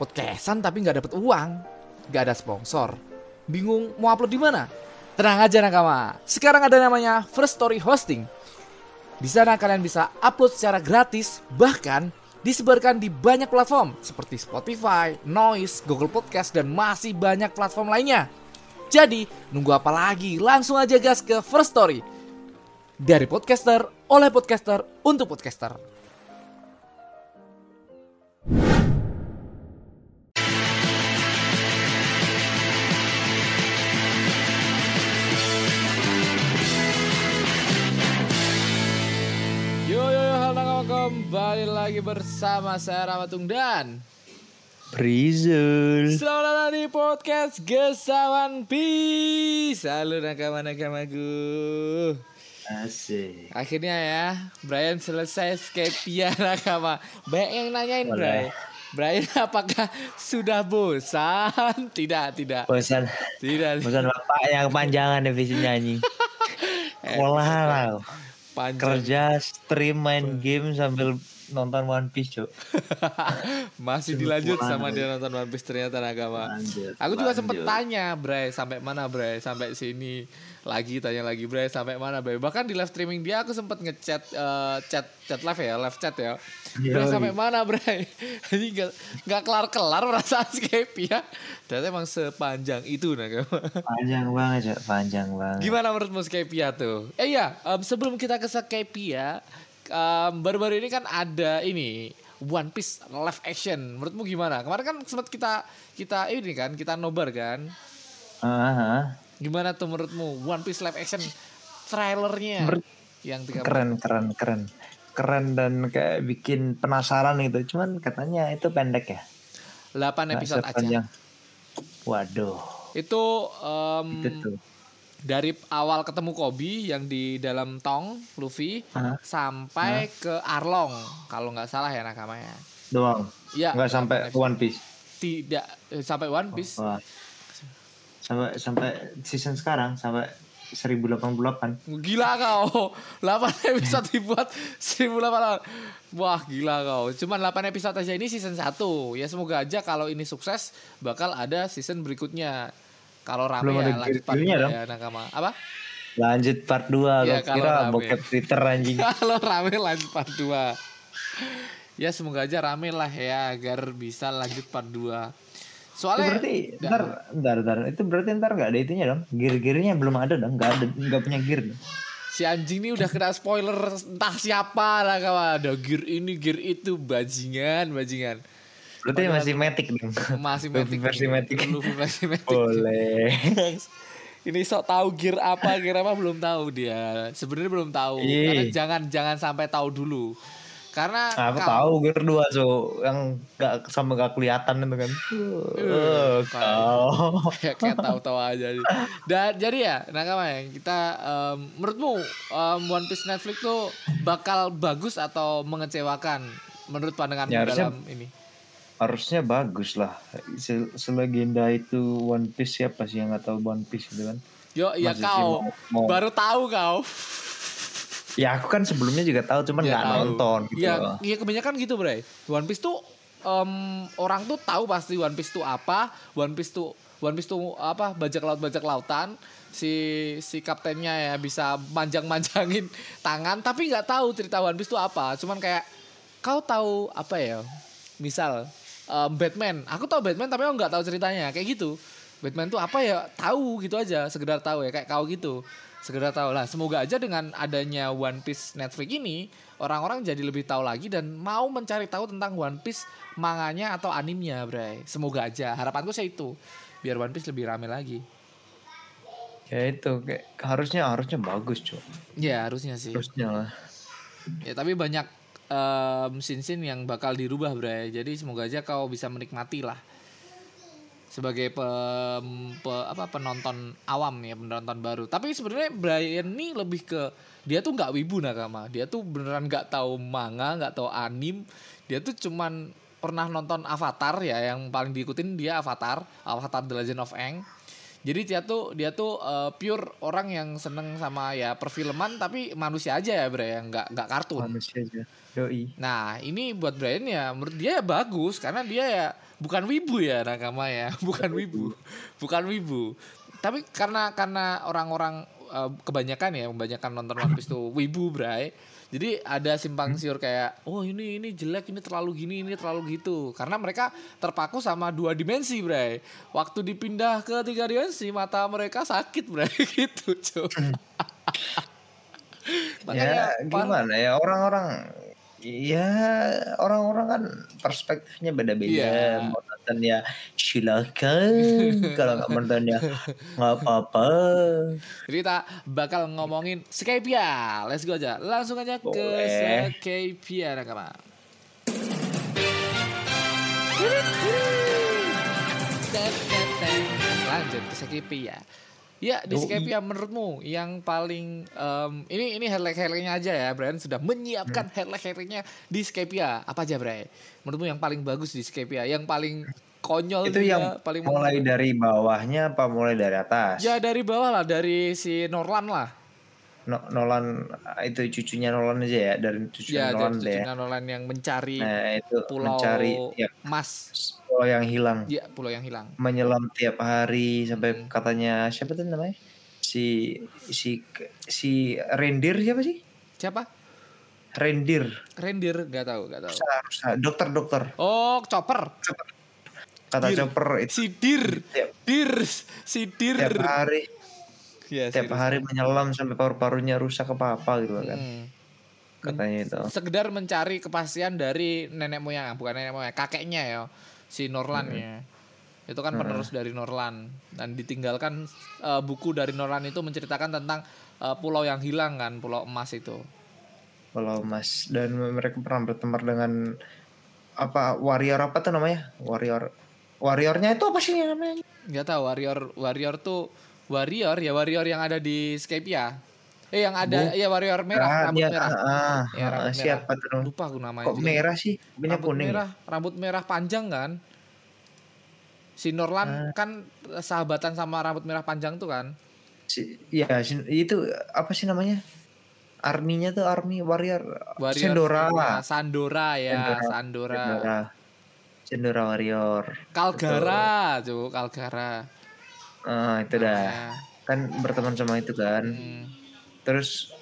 podcastan tapi nggak dapet uang, nggak ada sponsor. Bingung mau upload di mana? Tenang aja nakama. Sekarang ada namanya First Story Hosting. Di sana kalian bisa upload secara gratis, bahkan disebarkan di banyak platform seperti Spotify, Noise, Google Podcast, dan masih banyak platform lainnya. Jadi, nunggu apa lagi? Langsung aja gas ke First Story. Dari podcaster, oleh podcaster, untuk podcaster. Halo kembali lagi bersama saya Ramatung dan Prizul. Selamat datang di podcast Gesawan Peace Halo nakama-nakamaku Asik. Akhirnya ya Brian selesai Skypia nakama Banyak yang nanyain. Brian Brian apakah sudah bosan? Tidak, tidak Bosan, Tidak bosan bapak yang panjangan divisinya anjing. Sekolah lah. Panjang. Kerja, stream, main game sambil nonton One Piece, Cuk. Masih dilanjut sama dia nonton One Piece ternyata Lanjut, Aku juga sempet tanya Bray sampai mana Bray sampai sini lagi tanya lagi Bray sampai mana Bray bahkan di live streaming dia aku sempet ngechat eh, chat chat live ya live chat ya Bray Yoi. sampai mana Bray ini nggak nggak kelar kelar perasaan Skype ya ternyata emang sepanjang itu nakama Panjang banget, Cuk. Panjang banget. Gimana menurutmu Skypia tuh? Eh iya, em, sebelum kita ke Skypia, em, baru-baru ini kan ada ini One Piece live action. Menurutmu gimana? Kemarin kan sempat kita kita ini kan, kita nobar kan. Ah, Gimana tuh menurutmu One Piece live action trailernya Menurut- yang tiga keren, keren, keren. Keren dan kayak bikin penasaran gitu. Cuman katanya itu pendek ya. 8 Nggak episode aja. sepanjang. Waduh. Itu em, Itu tuh. Dari awal ketemu Kobe yang di dalam tong Luffy Hah? sampai ke Arlong kalau nggak salah ya nakamanya. Doang. Ya, Nggak sampai 8 episode. One Piece. tidak eh, sampai One Piece. Wah. Sampai sampai season sekarang sampai 1088. Gila kau 8 episode dibuat 1008 Wah gila kau Cuman 8 episode aja ini season 1 Ya semoga aja kalau ini sukses Bakal ada season berikutnya Kalau rame Belum ya lanjut part dua dong. ya nakama Apa? Lanjut part 2 Ya, kira rame. bokep Twitter anjing. Kalau rame lanjut part 2 Ya semoga aja rame lah ya Agar bisa lanjut part 2 Itu Soalnya berarti ntar, ntar, ntar, itu berarti ntar nggak ada itunya dong. Gear-gearnya belum ada dong, nggak ada, nggak punya gear. dong. Si anjing ini udah kena spoiler entah siapa lah kawan. Ada gear ini, gear itu, bajingan, bajingan. Berarti masih matic dong. Masih metik. versi matic. Luffy versi metik. Boleh. Ini sok tahu gear apa, gear apa belum tahu dia. Sebenarnya belum tahu. Ih. Karena jangan jangan sampai tahu dulu. Karena Aku kalau- tahu gear 2 so yang nggak sama nggak kelihatan itu kan. Eh, kau. kayak kayak tahu-tahu aja. Dan jadi ya, nakama ya, kita em, menurutmu em, One Piece Netflix tuh bakal bagus atau mengecewakan menurut pandangan Ya, dalam ini? Harusnya bagus lah. Se- Selegenda itu One Piece siapa sih yang nggak tahu One Piece itu kan? Yo, ya sih kau mau- mau- baru tahu kau. Ya aku kan sebelumnya juga tahu, cuman Ya, nggak tahu. nonton gitu. Iya, loh. iya kebanyakan gitu, Bray. One Piece tuh em, orang tuh tahu pasti One Piece tuh apa, One Piece tuh One Piece tuh apa? Bajak laut bajak lautan. Si si kaptennya ya bisa manjang-manjangin tangan tapi nggak tahu cerita One Piece tuh apa. Cuman kayak kau tahu apa ya? Misal em, Batman, aku tahu Batman tapi aku nggak tahu ceritanya kayak gitu. Batman tuh apa ya? Tahu gitu aja, sekedar tahu ya kayak kau gitu. Sekedar tahu lah. Semoga aja dengan adanya One Piece Netflix ini orang-orang jadi lebih tahu lagi dan mau mencari tahu tentang One Piece manganya atau animnya, Bray. Semoga aja. Harapanku sih itu. Biar One Piece lebih rame lagi. Ya itu kayak harusnya harusnya bagus cuy. Ya, harusnya sih. Harusnya lah. Ya, tapi banyak em, scene-scene yang bakal dirubah, Bray. Jadi semoga aja kau bisa menikmati lah. Sebagai pem- pe- apa penonton awam ya, penonton baru. Tapi sebenarnya Brian ini lebih ke dia tuh nggak wibu nakama. Dia tuh beneran nggak tahu manga, nggak tahu anim. Dia tuh cuman pernah nonton Avatar ya, yang paling diikutin dia Avatar, Avatar The Legend of Aang. Jadi dia tuh dia tuh eh, pure orang yang seneng sama ya perfilman tapi manusia aja ya ya, nggak nggak kartun. Manusia aja. Doi. Nah ini buat Brian ya menurut dia ya bagus karena dia ya bukan wibu ya nakama ya bukan wibu bukan wibu. Tapi karena karena orang-orang eh, kebanyakan ya kebanyakan nonton One Piece tuh wibu Bray. Jadi ada simpang siur kayak oh ini ini jelek ini terlalu gini ini terlalu gitu. Karena mereka terpaku sama dua dimensi Bray. Waktu dipindah ke tiga dimensi mata mereka sakit Bray gitu coba ya par- gimana ya orang-orang ya orang-orang kan perspektifnya beda-beda Iya. mau nonton ya silakan kalau nggak nonton ya nggak apa-apa kita bakal ngomongin Skypia. Let's go aja. Langsung aja ke Boleh. Skypia nakama. Lanjut ke Skypia. Ya di Yoi. Skypia menurutmu yang paling em, ini ini highlight-highlightnya aja ya Brian. Sudah menyiapkan highlight-highlightnya di Skypia apa aja Brian? Menurutmu yang paling bagus di Skypia yang paling konyol itu juga, yang paling mulai dari bawahnya apa mulai dari atas? Ya dari bawah lah, dari si Norlan lah. No- Nolan itu cucunya Nolan aja ya dari Ya cucunya dari Nolan deh ya. cucunya Norlan yang mencari nah itu pulau mencari ya emas. pulau yang hilang Ya, pulau yang hilang. menyelam tiap hari sampai Hmm. katanya siapa tuh namanya si si si rendir siapa sih Siapa? rendir Rendir, nggak tahu, nggak tahu. Rusa, rusa. dokter dokter Oh, Chopper. kata Dir. chopper itu Si Dir. Dir, si Dir. tiap hari Ya, tiap serius. hari menyelam sampai paru-parunya rusak apa apa gitu kan. Hmm. katanya itu. Sekedar mencari kepastian dari nenek moyang, bukan nenek moyang, kakeknya ya, si Norlan ya. Itu kan penerus dari Norlan. Dan ditinggalkan eh, buku dari Norlan itu menceritakan tentang eh, pulau yang hilang kan, pulau emas itu. kalau mas dan mereka pernah bertempur dengan apa warrior apa tuh namanya? Warrior. Warriornya itu apa sih namanya? Nggak tahu warrior warrior tuh warrior ya warrior yang ada di Skypia eh yang ada ya warrior merah Ah, rambut dia- merah. ah, Ya, ah, rambut siapa tuh? Namanya? lupa aku namanya kok juga. merah sih? Punya rambut kuning ya? merah rambut merah panjang kan? Si Norlan Ah. kan sahabatan sama rambut merah panjang tuh kan? Si, ya itu apa sih namanya? Arminya tuh army warrior, warrior Sendora Nah, Sandora ya Sendora. Sandora, Sendora Sendora warrior. Kalgara tuh Kalgara ah itu dah Ya. kan berteman sama itu kan Hmm. terus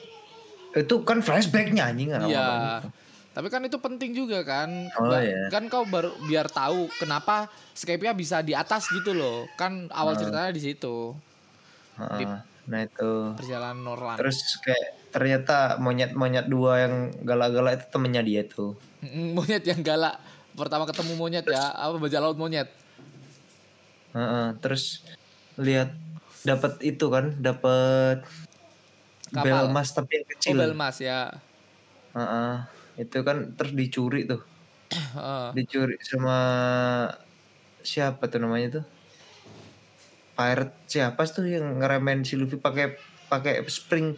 itu kan flashbacknya anjing kan Iya. lama-lama. Tapi kan itu penting juga kan. Oh, Ba- iya. Kan kau baru biar tahu kenapa Skype-nya bisa di atas gitu loh. Kan awal Oh. ceritanya di situ. Ah, Di- nah itu Perjalanan Norlan. terus kayak ternyata monyet-monyet dua yang galak-galak itu temennya dia tuh Mm, monyet yang galak. Pertama ketemu monyet ya, apa bajak laut monyet. Heeh, terus lihat dapat itu kan dapat bel emas tapi yang Oh, kecil Belmas ya. Heeh, itu kan terus dicuri tuh Heeh. dicuri sama siapa tuh namanya tuh pirate siapa tuh yang ngeremen si Luffy pakai pakai spring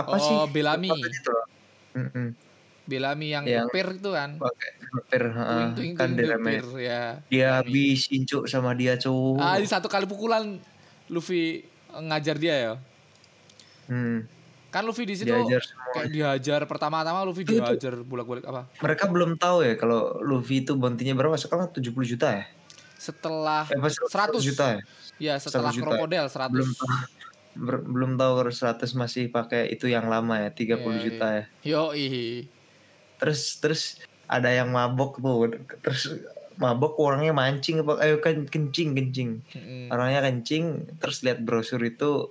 apa Oh, sih. Apa itu loh. Mm-mm, Bellamy yang Yang- upir itu kan. pakai hampir heeh, Tuing tuing kan upir ya. dia habisin cuk sama dia cuk. Ah, di satu kali pukulan Luffy ngajar dia ya. Hmm, Kan Luffy di situ diajar semua. kayak dihajar. Pertama-tama Luffy Itu- dihajar bolak-balik apa? mereka belum tahu ya kalau Luffy itu bounty-nya berapa? Sekarang 70 juta ya? Setelah eh, apa, 100 juta ya? Ya setelah 100 juta. krokodil 100 belum tahu. Belum tahu kalau 100 masih pakai itu yang lama ya 30 Iya, juta ya? Yoi terus terus ada yang mabok tuh. Terus mabok orangnya mancing apa? Ayo kan kencing kencing. Mm. orangnya kencing terus lihat brosur itu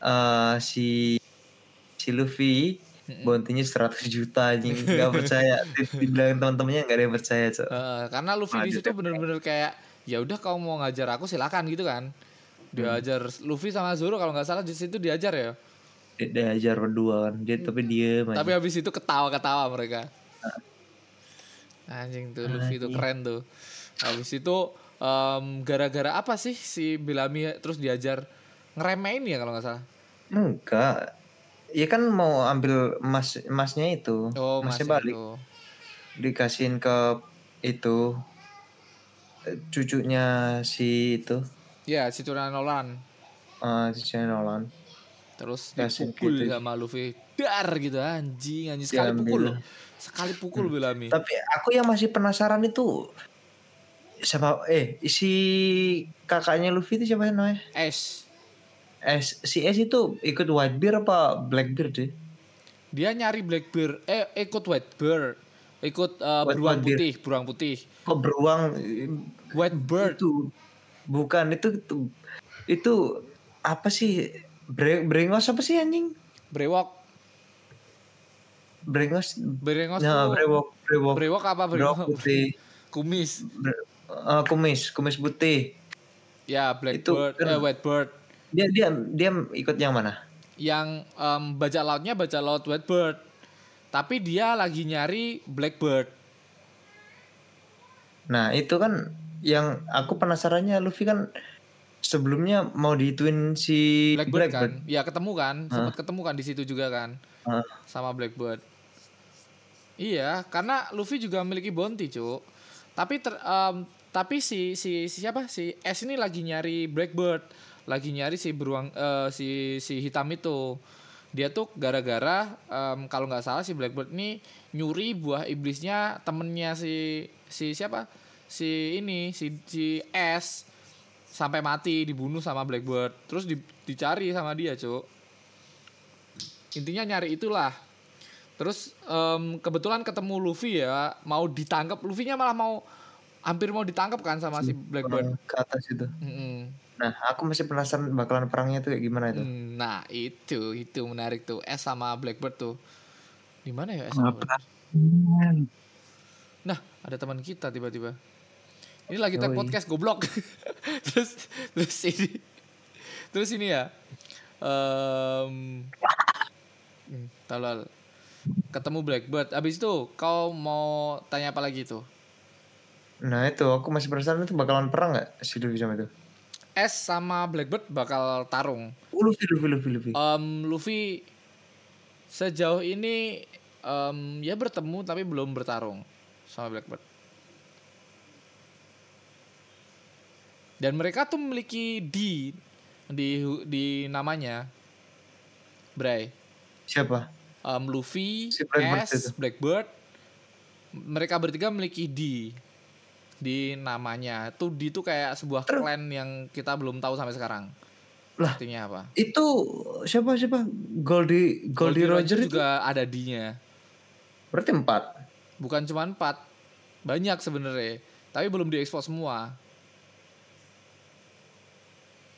eh si si Luffy Mm-mm. bounty-nya 100 juta anjing. Nggak percaya. Di- dibilangin teman-temannya nggak ada yang percaya Cok. Eh, karena Luffy di Lanjut situ bener-bener kayak ya udah kau mau ngajar aku silakan gitu kan. Diajar Luffy sama Zoro kalau nggak salah di situ diajar ya diajar berdua kan. Dia tapi diem aja. tapi habis itu ketawa-ketawa mereka. Anjing tuh Luffy itu keren tuh. Habis itu em, gara-gara apa sih si Bellamy terus diajar? Ngeremehin ya kalau nggak salah? Enggak. Ya kan mau ambil emas emasnya itu. Oh masih balik. itu. dikasihin ke itu cucunya si itu. Ya, si Nolan. Ah, si Nolan. Terus Kasih dipukul gitu. sama Luffy. Dar gitu anjing, anjing sekali Diambil. pukul loh. Sekali pukul Bellamy. Tapi aku yang masih penasaran itu sama eh si kakaknya Luffy itu siapa namanya? Ash. S si S itu ikut Whitebeard apa Blackbeard deh? Dia nyari Blackbeard, eh ikut Whitebird. Ikut eh, White- beruang Whitebeard. putih, beruang putih. Kok beruang Whitebird. itu bukan itu itu, itu apa sih Bre, brengos apa sih anjing? Brewok. Brengos Brengos nah, brewok brewok Brewok apa brewok brewok? putih Kumis. Bre- eh, kumis kumis putih Ya, Blackbird, kan- eh Whitebird. dia dia dia ikut yang mana? Yang em, bajak lautnya bajak laut Whitebird. Tapi dia lagi nyari Blackbird. Nah itu kan yang aku penasarannya Luffy kan sebelumnya mau dituin si Blackbird, Blackbird. kan? Ya ketemu kan, sempat ketemu kan di situ juga kan Hah. sama Blackbird. Iya, karena Luffy juga memiliki bounty, Cuk. Tapi ter, em, tapi si, si si siapa? Si S ini lagi nyari Blackbird, lagi nyari si beruang eh, si si hitam itu. Dia tuh gara-gara em, kalau nggak salah si Blackbird ini nyuri buah iblisnya temennya si si siapa? Si ini si si S sampai mati dibunuh sama Blackbird terus di- dicari sama dia cuk intinya nyari itulah terus em, kebetulan ketemu Luffy ya mau ditangkap Luffy-nya malah mau hampir mau ditangkap kan sama si Blackbird ke atas itu. Mm-mm. Nah aku masih penasaran bakalan perangnya tuh kayak gimana itu. Hmm, nah itu itu menarik tuh S sama Blackbird tuh di mana ya S sama Blackbird? Nah, ada teman kita tiba-tiba. Ini lagi tag podcast goblok. terus terus ini terus ini ya. Em hmm, tolol. Ketemu Blackbird. Abis itu kau mau tanya apa lagi tuh? Nah itu aku masih penasaran itu bakalan perang nggak si Luffy sama itu? S sama Blackbird bakal tarung. Oh, Luffy Luffy Luffy Luffy. Em, Luffy sejauh ini em, ya bertemu tapi belum bertarung sama Blackbird. Dan mereka tuh memiliki D di di namanya. Bray. Siapa? Em, Luffy, Si Blackbird S, itu. Blackbird. Mereka bertiga memiliki D di namanya. Tuh D itu kayak sebuah Terus- clan yang kita belum tahu sampai sekarang. Lah. Artinya apa? Itu siapa siapa? Goldie Goldie, Roger, itu juga ada D-nya. berarti empat. Bukan cuma empat, banyak sebenarnya. Tapi belum diekspos semua.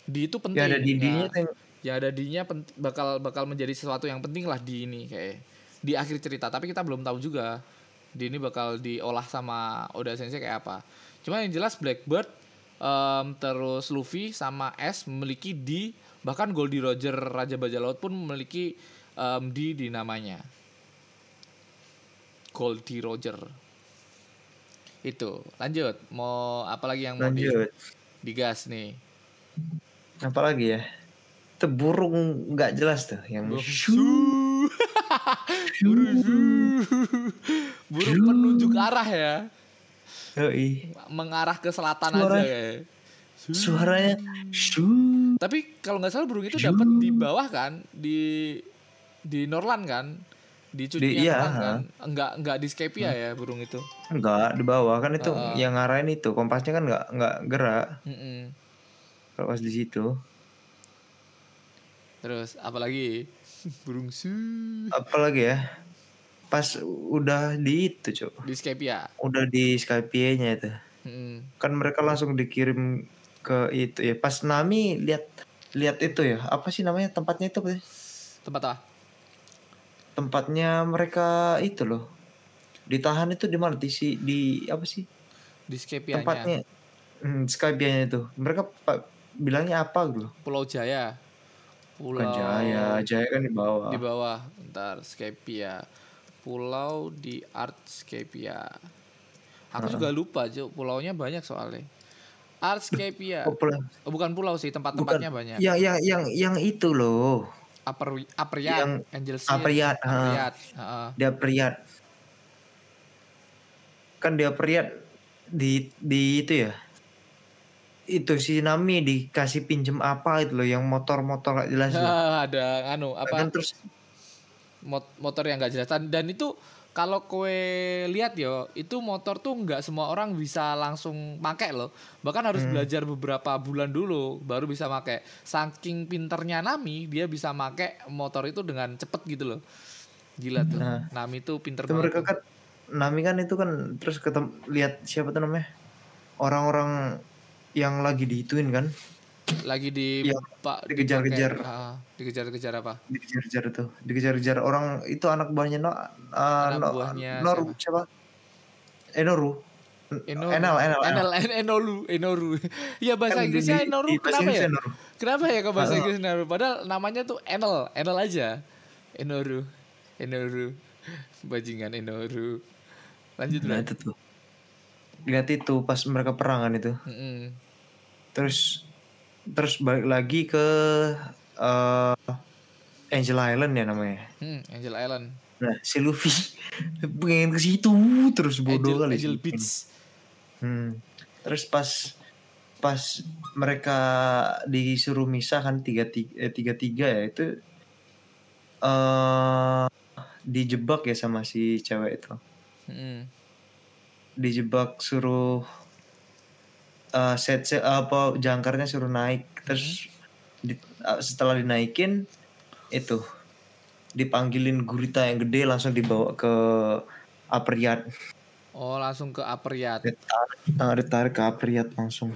D itu penting. Ya ada didinya Nah, yang ada pent- bakal bakal menjadi sesuatu yang penting lah di ini kayak di akhir cerita. Tapi kita belum tahu juga D ini bakal diolah sama Oda Sensei kayak apa. Cuma yang jelas Blackbird em, terus Luffy sama S memiliki D bahkan Goldie Roger Raja Bajak Laut pun memiliki em, D di namanya. Goldie Roger. Itu. Lanjut. Mau apa lagi yang mau di, lanjut. digas nih? Apalagi ya? Itu burung nggak jelas tuh yang Burung Burung Burung penunjuk arah ya. Yoi. Mengarah ke selatan Suara- aja kayak. Suaranya. Tapi kalau nggak salah burung itu dapat di bawah kan di di Norland kan di cucian Di- iya, kan. Hmm. enggak enggak di Skypia ya burung itu Enggak di bawah kan itu Heeh. yang ngarahin itu kompasnya kan nggak nggak gerak Mm-mm. kalau pas di situ. terus apalagi? Burung su Apalagi ya? Pas udah di itu cok, di Skypia udah di Skype-nya itu. Mm-mm. kan mereka langsung dikirim ke itu ya. Pas Nami lihat lihat itu ya. Apa sih namanya? Tempatnya itu tempat apa? Tempatnya mereka itu loh. Ditahan itu di mana? Di si di apa sih? Di Skypia tempatnya. Hmm, Skype-nya itu. Mereka bilangnya apa gitu? Pulau Jaya. Pulau bukan Jaya Jaya kan di bawah. Di bawah ntar Skypia pulau di Artscapia aku juga lupa Cuk. pulaunya banyak soalnya. Artscapia Oh, pulau- oh, bukan pulau sih tempat-tempatnya banyak. Yang yang yang yang itu loh. Upper Apriat Yang Angel Seed, Apriat. Apriat, heeh. dia periat kan dia periat di di itu ya itu si Nami dikasih pinjem apa itu loh yang motor-motor gak jelas loh. ada anu apa? Kan terus mot- motor yang nggak jelas. Dan, itu kalau kue lihat yo itu motor tuh nggak semua orang bisa langsung pakai loh. Bahkan harus belajar beberapa bulan dulu baru bisa pakai saking pinternya Nami dia bisa pakai motor itu dengan cepet gitu loh. Gila tuh. Nah. Nami tuh pinter itu banget mereka kan Nami kan itu kan terus ketemu lihat siapa tuh namanya? Orang-orang yang lagi dihituin kan lagi di Iya, pak dikejar-kejar. ah, dikejar-kejar apa dikejar-kejar itu dikejar-kejar orang itu anak buahnya no, uh, Anak no- buahnya Noru siapa Enoru Enoru. Enel Enel Enel, En- Enoru, Enoru. Iya bahasa Kan Inggrisnya di- Enoru. Kenapa ya? Kenapa ya kok bahasa Ah. Inggris Enoru? Padahal namanya tuh Enel, Enel aja. Enoru, Enoru, bajingan Enoru. Lanjut nah itu tuh lihat itu pas mereka perangan itu Mm-mm. terus terus balik lagi ke eh, Angel Island ya namanya Hmm, Angel Island, nah si Luffy pengen ke situ terus bodoh Angel, kali Angel. Beach. Hmm. Terus pas pas mereka disuruh misah kan tiga tiga, eh, tiga, tiga ya itu eh dijebak ya sama si cewek itu. Mm-mm. Dijebak suruh eh set, set apa jangkarnya suruh naik terus di- eh, setelah dinaikin itu dipanggilin gurita yang gede langsung dibawa ke Apriat. Oh langsung ke upper yacht. Ditarik, ah, ditarik ke Apriat langsung.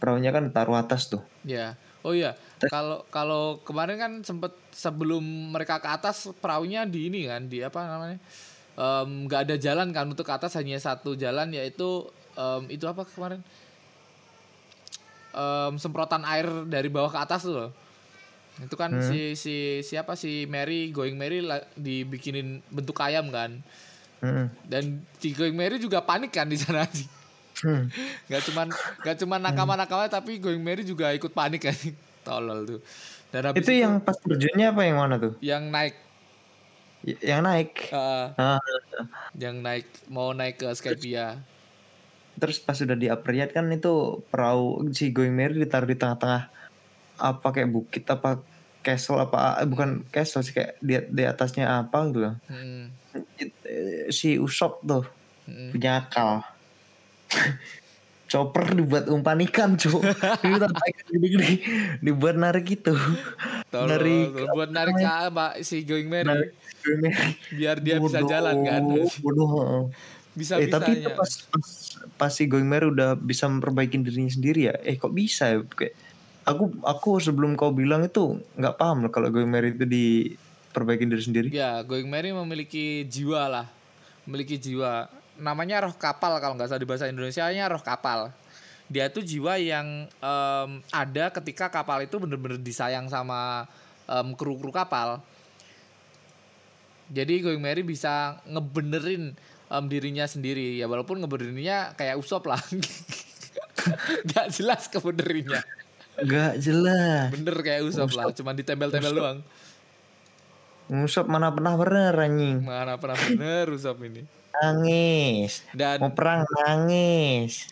Perahunya kan taruh atas tuh. Ya. Oh iya, kalau kalau kemarin kan sempet sebelum mereka ke atas perahunya di ini kan di apa namanya Nggak ada jalan kan untuk ke atas hanya satu jalan yaitu em, itu apa kemarin Em, semprotan air dari bawah ke atas tuh loh. Itu kan si si siapa si Mary Going Mary la- dibikinin bentuk ayam kan. Hmm. Dan si Going Mary juga panik kan di sana. Hmm. Gak cuman gak cuman nakama-nakama tapi Going Mary juga ikut panik kan. Tolol tuh. Dan habis Itu yang pas terjunnya apa yang mana tuh? yang naik Yang naik. eh, Ah, yang naik mau naik ke Skypia. terus pas sudah di Apriat kan itu perahu si Going Merry ditaruh di tengah-tengah apa kayak bukit apa castle apa eh, bukan castle sih kayak di, di atasnya apa gitu loh. Hmm, eh, Si Usop tuh hmm. punya akal. Chopper dibuat umpan ikan ikan gede-gede dibuat narik itu. Tolol, Narik- buat narik ke Mbak si Going Mary Narik biar dia bisa Bodoh, jalan kan. Bodoh. Bisa eh tapi itu pas, pas pas si Going Merry udah bisa memperbaiki dirinya sendiri ya. Eh kok bisa ya? Kayak aku aku sebelum kau bilang itu nggak paham loh kalau Going Merry itu diperbaiki diri sendiri. Ya, Going Merry memiliki jiwa lah. Memiliki jiwa. Namanya roh kapal kalau nggak salah di bahasa Indonesia-nya roh kapal. Dia tuh jiwa yang em, ada ketika kapal itu bener-bener disayang sama em, kru-kru kapal. Jadi Going Merry bisa ngebenerin em, dirinya sendiri. Ya walaupun ngebenerinnya kayak usop lah. Gak jelas kebenerinnya. Gak jelas. Bener kayak usop lah. Cuman ditempel-tempel doang. Ngusap mana pernah bener anjing. Mana pernah bener usop ini. Nangis. Dan Mau perang nangis.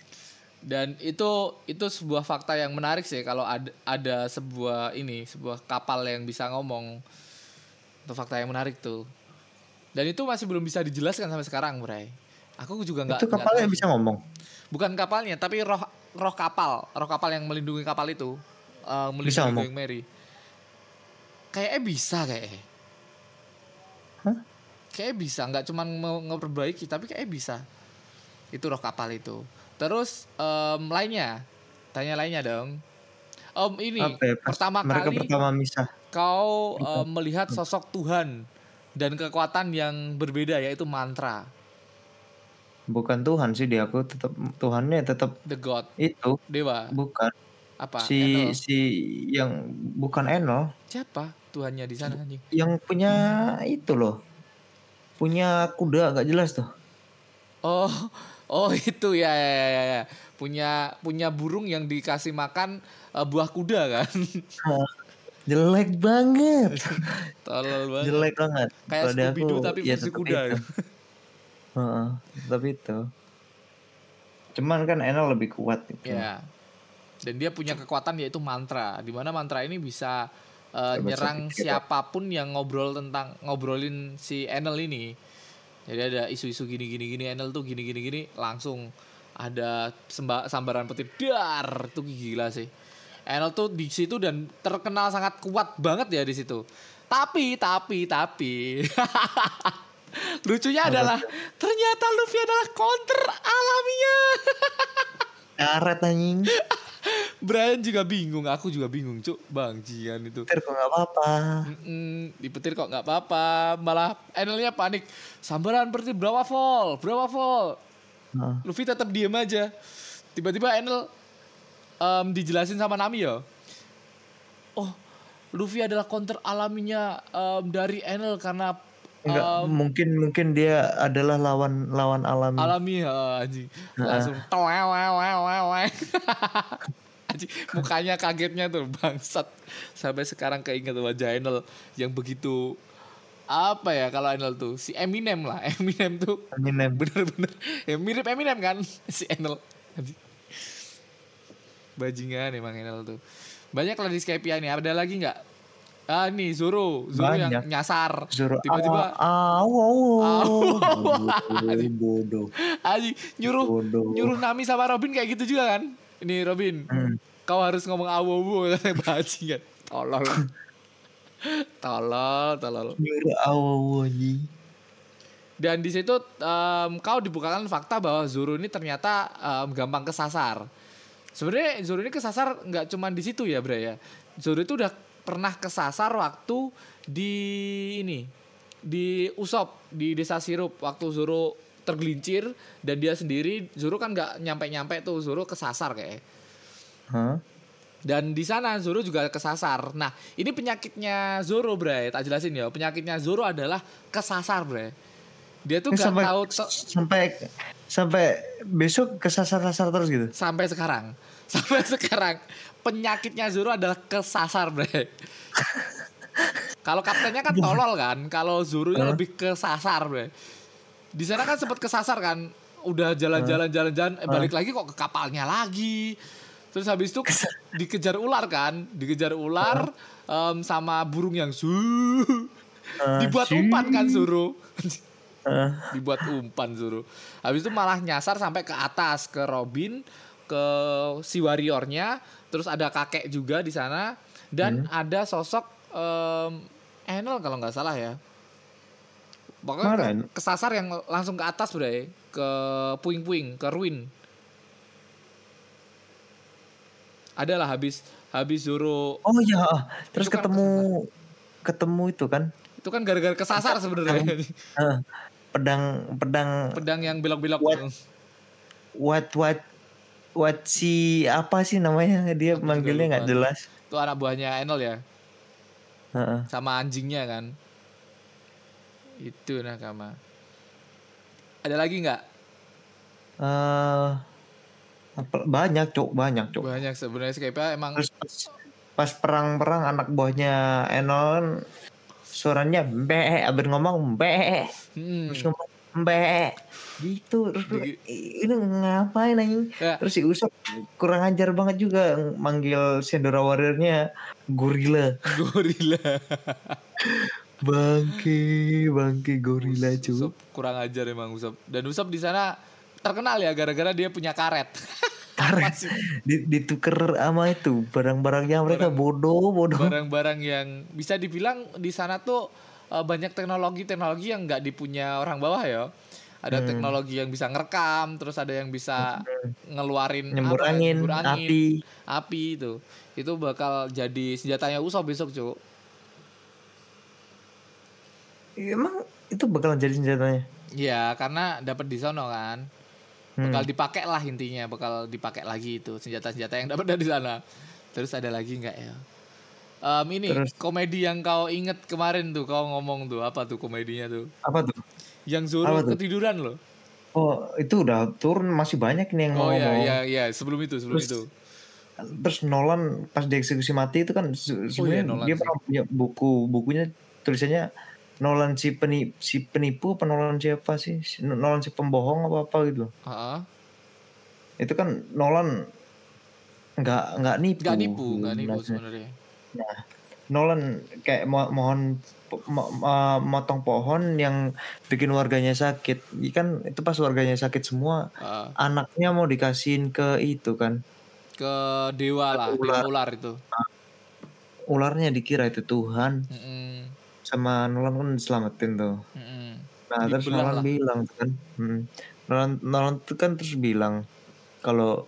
Dan itu itu sebuah fakta yang menarik sih kalau ada ada sebuah ini sebuah kapal yang bisa ngomong. Itu fakta yang menarik tuh. Dan itu masih belum bisa dijelaskan sampai sekarang, Bray. Aku juga nggak itu nggak kapalnya tahu. bisa ngomong. bukan kapalnya, tapi roh roh kapal, roh kapal yang melindungi kapal itu, Bisa melindungi ngomong? Going Mary. Kayaknya bisa kayaknya. Hah? Kayaknya bisa, nggak cuma ngeperbaiki, tapi kayaknya bisa. Itu roh kapal itu. Terus em, lainnya, tanya lainnya dong. Om ini Apa ya, pertama mereka kali pertama misah. kau em, melihat sosok Tuhan dan kekuatan yang berbeda yaitu mantra, Bukan Tuhan sih dia aku tetap Tuhannya tetap the God, itu dewa, bukan apa? si Enel. si yang bukan Enol Siapa Tuhannya di sana anjing? yang punya itu loh punya kuda agak jelas tuh Oh, oh itu ya ya ya, ya, ya. Punya punya burung yang dikasih makan eh, buah kuda kan. jelek banget Tolol banget. jelek banget Kayak Scooby-Doo aku, tapi ya versi kuda. itu. Heeh, tetap itu cuman kan Enol lebih kuat gitu. Ya. dan dia punya kekuatan yaitu mantra di mana mantra ini bisa uh, nyerang ya. siapa pun yang ngobrol tentang ngobrolin si Enel ini. Jadi ada isu-isu gini gini gini Enel tuh gini gini gini langsung ada semba, sambaran petir. Dar tuh gila sih. Enel tuh di situ dan terkenal sangat kuat banget ya di situ. Tapi tapi tapi lucunya adalah ternyata Luffy adalah counter alaminya. Karet anjing. Brian juga bingung, aku juga bingung, cuk. Bang Jian itu. Petir kok nggak apa-apa. Mm-mm, di petir kok nggak apa-apa, malah Enelnya panik. Sambaran petir berapa vol? Berapa vol? Nah, Luffy tetap diem aja. Tiba-tiba Enel em, dijelasin sama Nami ya. Oh, Luffy adalah counter alaminya em, dari Enel karena Enggak, em, mungkin mungkin dia adalah lawan lawan alami. alami ya anjing. Langsung towewewewewe anjing mukanya kagetnya tuh bangsat. Sampai sekarang keinget wajah Enel yang begitu apa ya kalau Enel tuh? Si Eminem lah Eminem tuh. Eminem. bener-bener ya mirip Eminem kan si Enel bajingan emang Enel tuh. Banyak lah di Skypia nih ada lagi nggak ah nih Zoro Zoro yang Banyak. nyasar. Suruh tiba-tiba aw aw Aw. bodoh Aji nyuruh bodoh. nyuruh Nami sama Robin kayak gitu juga kan? Ini Robin. Hmm. kau harus ngomong awo-awo katanya bajingan tolol. Tolol tolol. Nyuruh aw aw dan di situ em, kau dibukakan fakta bahwa Zoro ini ternyata em, gampang kesasar. Sebenarnya Zoro ini kesasar nggak cuma di situ ya Bre ya. Zoro itu udah pernah kesasar waktu di ini di Usop di desa Sirup waktu Zoro tergelincir dan dia sendiri Zoro kan nggak nyampe-nyampe tuh Zoro kesasar kayak Hah? dan di sana Zoro juga kesasar. Nah, ini penyakitnya Zoro, Bre. Tak jelasin ya. Penyakitnya Zoro adalah kesasar, Bre. Dia tuh Ini gak sampai tahu sampai sampai besok kesasar-sasar terus gitu. sampai sekarang. Sampai sekarang penyakitnya Zoro adalah kesasar, Bre. Kalau kaptennya kan tolol kan. Kalau Zoro nya lebih kesasar, Bre. Di sana kan sempat kesasar kan. Udah jalan-jalan jalan-jalan eh, balik lagi kok ke kapalnya lagi. Terus habis itu dikejar ular kan, dikejar ular em, sama burung yang su dibuat umpan kan Zoro. Dibuat umpan Zoro. Habis itu malah nyasar sampai ke atas ke Robin, ke si warriornya, terus ada kakek juga di sana dan ada sosok em, Enel kalau nggak salah ya. Pokoknya kesasar yang langsung ke atas bre, ke puing-puing, ke ruin. Adalah habis habis Zoro Oh iya, ah. terus Itu kan ketemu ketemu itu kan itu kan gara-gara kesasar sebenarnya. Ah, pedang pedang Pedang yang belok-belok. What? what what what si apa sih namanya? Dia juga manggilnya nggak jelas. Itu anak buahnya Enel ya. Heeh. sama anjingnya kan? Itu nakama. Ada lagi nggak? Eh, apa banyak cok banyak cok. banyak sebenarnya Skype emang Terus pas, pas perang-perang anak buahnya Enon suaranya be abis ngomong be. Hmm, terus ngomong be gitu terus ini ngapain anjing? Ya. terus si Usop kurang ajar banget juga manggil Sendora Warrior-nya gorila gorila bangke bangke gorila cuy. Kurang ajar emang Usop dan Usop di sana terkenal ya gara-gara dia punya karet. Karet. Dituker sama itu barang-barangnya mereka bodoh bodoh. barang-barang yang bisa dibilang di sana tuh eh, banyak teknologi-teknologi yang nggak dipunya orang bawah ya ada Hmm. teknologi yang bisa ngerekam terus ada yang bisa ngeluarin nyembur apa ya, angin nyembur angin, api. api itu. Itu bakal jadi senjatanya Usop besok cuk. Iya, emang itu bakalan jadi senjatanya? Ya karena dapat di sono kan. Hmm. bakal dipakai lah intinya bakal dipakai lagi itu senjata-senjata yang dapat dari sana. Terus ada lagi nggak ya? Em, ini Terus- komedi yang kau inget kemarin tuh kau ngomong tuh apa tuh komedinya tuh? Apa tuh yang Zoro ketiduran loh. Oh itu udah turun masih banyak nih yang oh iya iya iya. Sebelum itu sebelum Terus- itu. terus Nolan pas dieksekusi mati itu kan se- sebenarnya iya, Nolan dia pernah punya buku bukunya tulisannya Nolan si penipu si penipu apa Nolan siapa sih? Si- Nolan si pembohong apa apa gitu. Heeh. itu kan Nolan nggak nggak nipu Nggak nipu, nggak nipu sebenarnya. sebenarnya. Nolan kayak mo mohon mo- mo- motong pohon yang bikin warganya sakit. Iya kan itu pas warganya sakit semua Ah, anaknya mau dikasihin ke itu kan? Ke dewa lah, dewa Ular. ular itu. ularnya dikira itu Tuhan. Mm-mm, sama Nolan kan diselamatin tuh. Mm-mm. nah terus Nolan lah. bilang kan hmm, Nolan Nolan tuh kan terus bilang kalau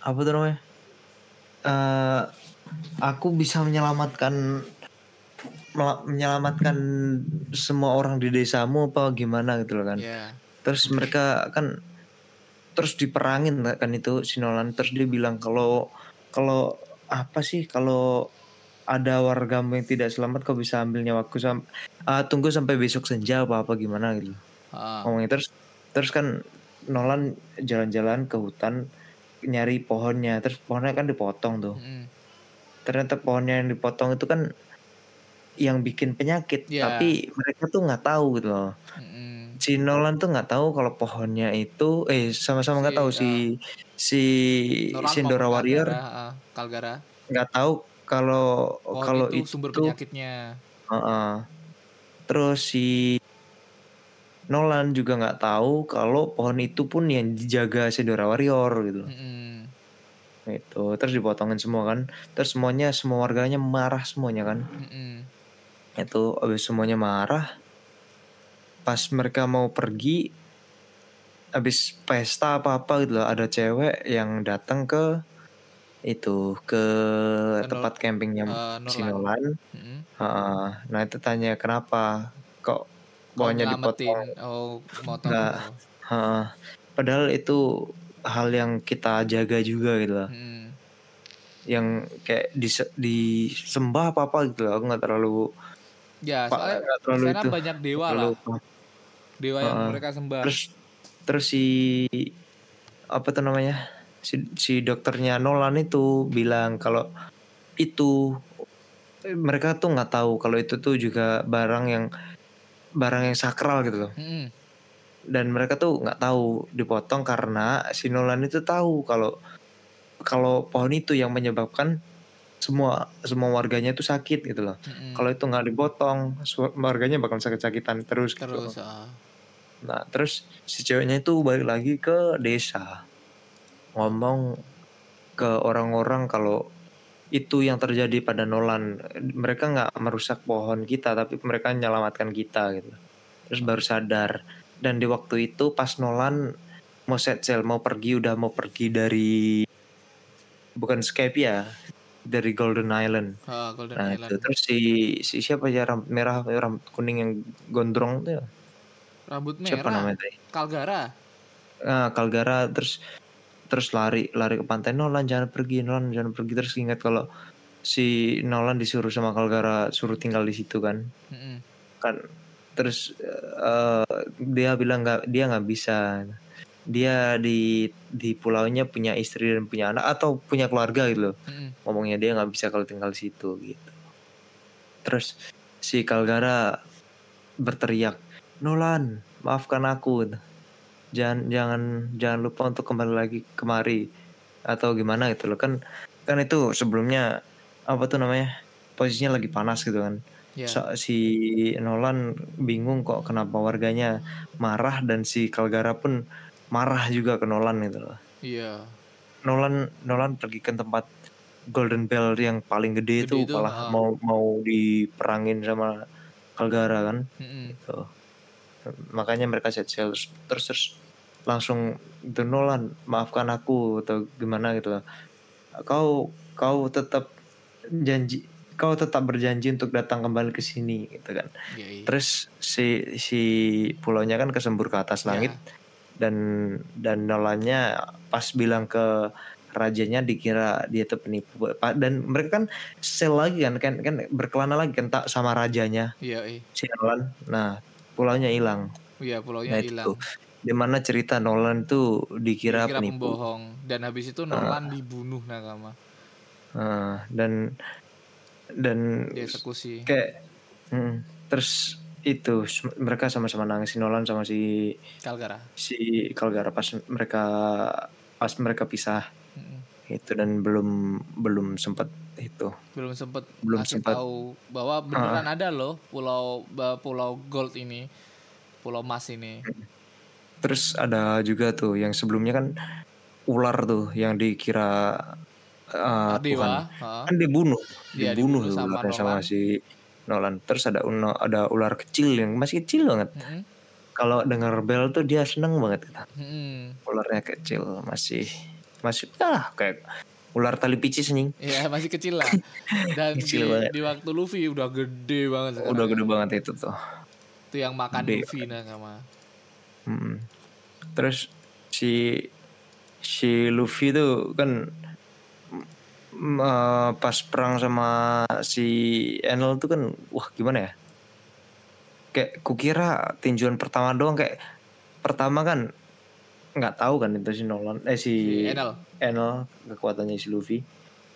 apa tuh namanya? Eh aku bisa menyelamatkan menyelamatkan semua orang di desamu apa gimana gitu loh kan. Ya. terus mereka kan terus diperangin kan itu si Nolan. Terus dia bilang kalau kalau apa sih kalau ada warga yang tidak selamat kau bisa ambil nyawaku sam ah, tunggu sampai besok senja apa apa gimana gitu. Ah, ngomongnya terus terus kan Nolan jalan-jalan ke hutan nyari pohonnya. Terus pohonnya kan dipotong tuh. Mm-mm. Ternyata pohonnya yang dipotong itu kan yang bikin penyakit Iya. tapi mereka tuh nggak tahu gitu loh Mm-mm. si Nolan tuh nggak tahu kalau pohonnya itu eh sama-sama nggak Si, tahu si si Nolan si Dora maupun Warrior Kalgara, ah, Kalgara. nggak tahu kalau Pohon kalau itu itu, sumber penyakitnya. Heeh. terus si Nolan juga nggak tahu kalau pohon itu pun yang dijaga si Dora Warrior gitu Mm-mm. Itu terus dipotongin semua kan terus semuanya semua warganya marah semuanya kan Mm-mm. itu habis semuanya marah pas mereka mau pergi habis pesta apa apa gitu loh ada cewek yang datang ke itu ke Ke tempat campingnya eh, si Nolan. Nolan Mm-mm. Heeh. nah itu tanya kenapa kok bawahnya dipotong oh motong Nggak. gitu. Heeh. padahal itu hal yang kita jaga juga gitu loh Mm-mm. yang kayak dise- disembah apa apa gitu loh aku nggak terlalu Ya, soalnya di terlalu sana itu. banyak dewa terlalu lah, dewa yang Heeh. mereka sembah. terus terus si apa tuh namanya si, si dokternya Nolan itu bilang kalau itu mereka tuh nggak tahu kalau itu tuh juga barang yang barang yang sakral gitu loh Mm-mm. Dan mereka tuh nggak tahu dipotong karena si Nolan itu tahu kalau kalau pohon itu yang menyebabkan semua semua warganya itu sakit gitu loh Mm-mm. kalau itu nggak dipotong warganya bakal sakit-sakitan terus gitu. terus ah. Nah, terus si ceweknya itu balik lagi ke desa. Ngomong ke orang-orang kalau itu yang terjadi pada Nolan. Mereka nggak merusak pohon kita, tapi mereka menyelamatkan kita gitu. Terus baru sadar. Dan di waktu itu pas Nolan mau set sail, mau pergi, udah mau pergi dari bukan Skype ya, dari Golden Island. Ah, Golden Nah, Island. itu terus si si siapa ya rambut merah, rambut kuning yang gondrong tuh ya? Rambut Siapa merah, namanya tadi? Kalgara. Nah, Kalgara terus terus lari lari ke pantai Nolan jangan pergi Nolan jangan pergi terus ingat kalau si Nolan disuruh sama Kalgara suruh tinggal di situ kan Mm-mm. kan terus eh, dia bilang nggak dia nggak bisa. Dia di di pulaunya punya istri dan punya anak atau punya keluarga gitu loh. Mm-mm. ngomongnya dia nggak bisa kalau tinggal di situ gitu. Terus si Kalgara berteriak Nolan maafkan aku. Jangan jangan jangan lupa untuk kembali lagi kemari atau gimana gitu loh. Kan kan itu sebelumnya apa tuh namanya posisinya lagi panas gitu kan So- si Nolan bingung kok kenapa warganya marah dan si Kalgara pun marah juga ke Nolan gitu loh Iya. Nolan Nolan pergi ke tempat Golden Bell yang paling gede, Gede itu itu, malah ah. mau mau diperangin sama Kalgara kan Mm-mm. gitu. Makanya mereka set sail terus, terus terus langsung itu Nolan maafkan aku atau gimana gitu. Kau kau tetap janji kau tetap berjanji untuk datang kembali ke sini gitu kan. Iya, iya. Terus si si pulaunya kan kesembur ke atas Ya. langit dan dan Nolannya pas bilang ke rajanya dikira dia tuh penipu dan mereka kan sel lagi kan kan kan berkelana lagi kan tak sama rajanya Iya, iya. si Nolan nah pulaunya hilang Iya, nah pulaunya itu hilang. di mana cerita Nolan tuh dikira, Dikira penipu pembohong dan habis itu Nolan dibunuh nakama. Nah, dan dan Dieksekusi. kayak mm, terus itu mereka sama-sama nangis si Nolan sama si Kalgara. si Kalgara pas mereka pas mereka pisah Mm-mm. itu dan belum belum sempat itu belum sempet Belum sempet. tahu bahwa beneran ada loh pulau pulau gold ini pulau emas ini terus ada juga tuh yang sebelumnya kan ular tuh yang dikira uh, Tuhan kan dibunuh Iya, dibunuh, dibunuh sama sama si Nolan terus ada uno- ada ular kecil yang masih kecil banget Mm-mm. kalau dengar bel tuh dia seneng banget gitu. Mm-mm. ularnya kecil masih masih ah kayak ular tali picis nih Iya masih kecil lah dan Kecil di, banget. di waktu Luffy udah gede banget sekarang udah ya. gede banget itu tuh itu yang makan Gede Luffy nah sama Mm. terus si si Luffy tuh kan eh, pas perang sama si Enel tuh kan wah gimana ya? Kayak kukira tinjuan pertama doang kayak pertama kan nggak tahu kan itu si Nolan eh si, si Enel. Enel kekuatannya si Luffy.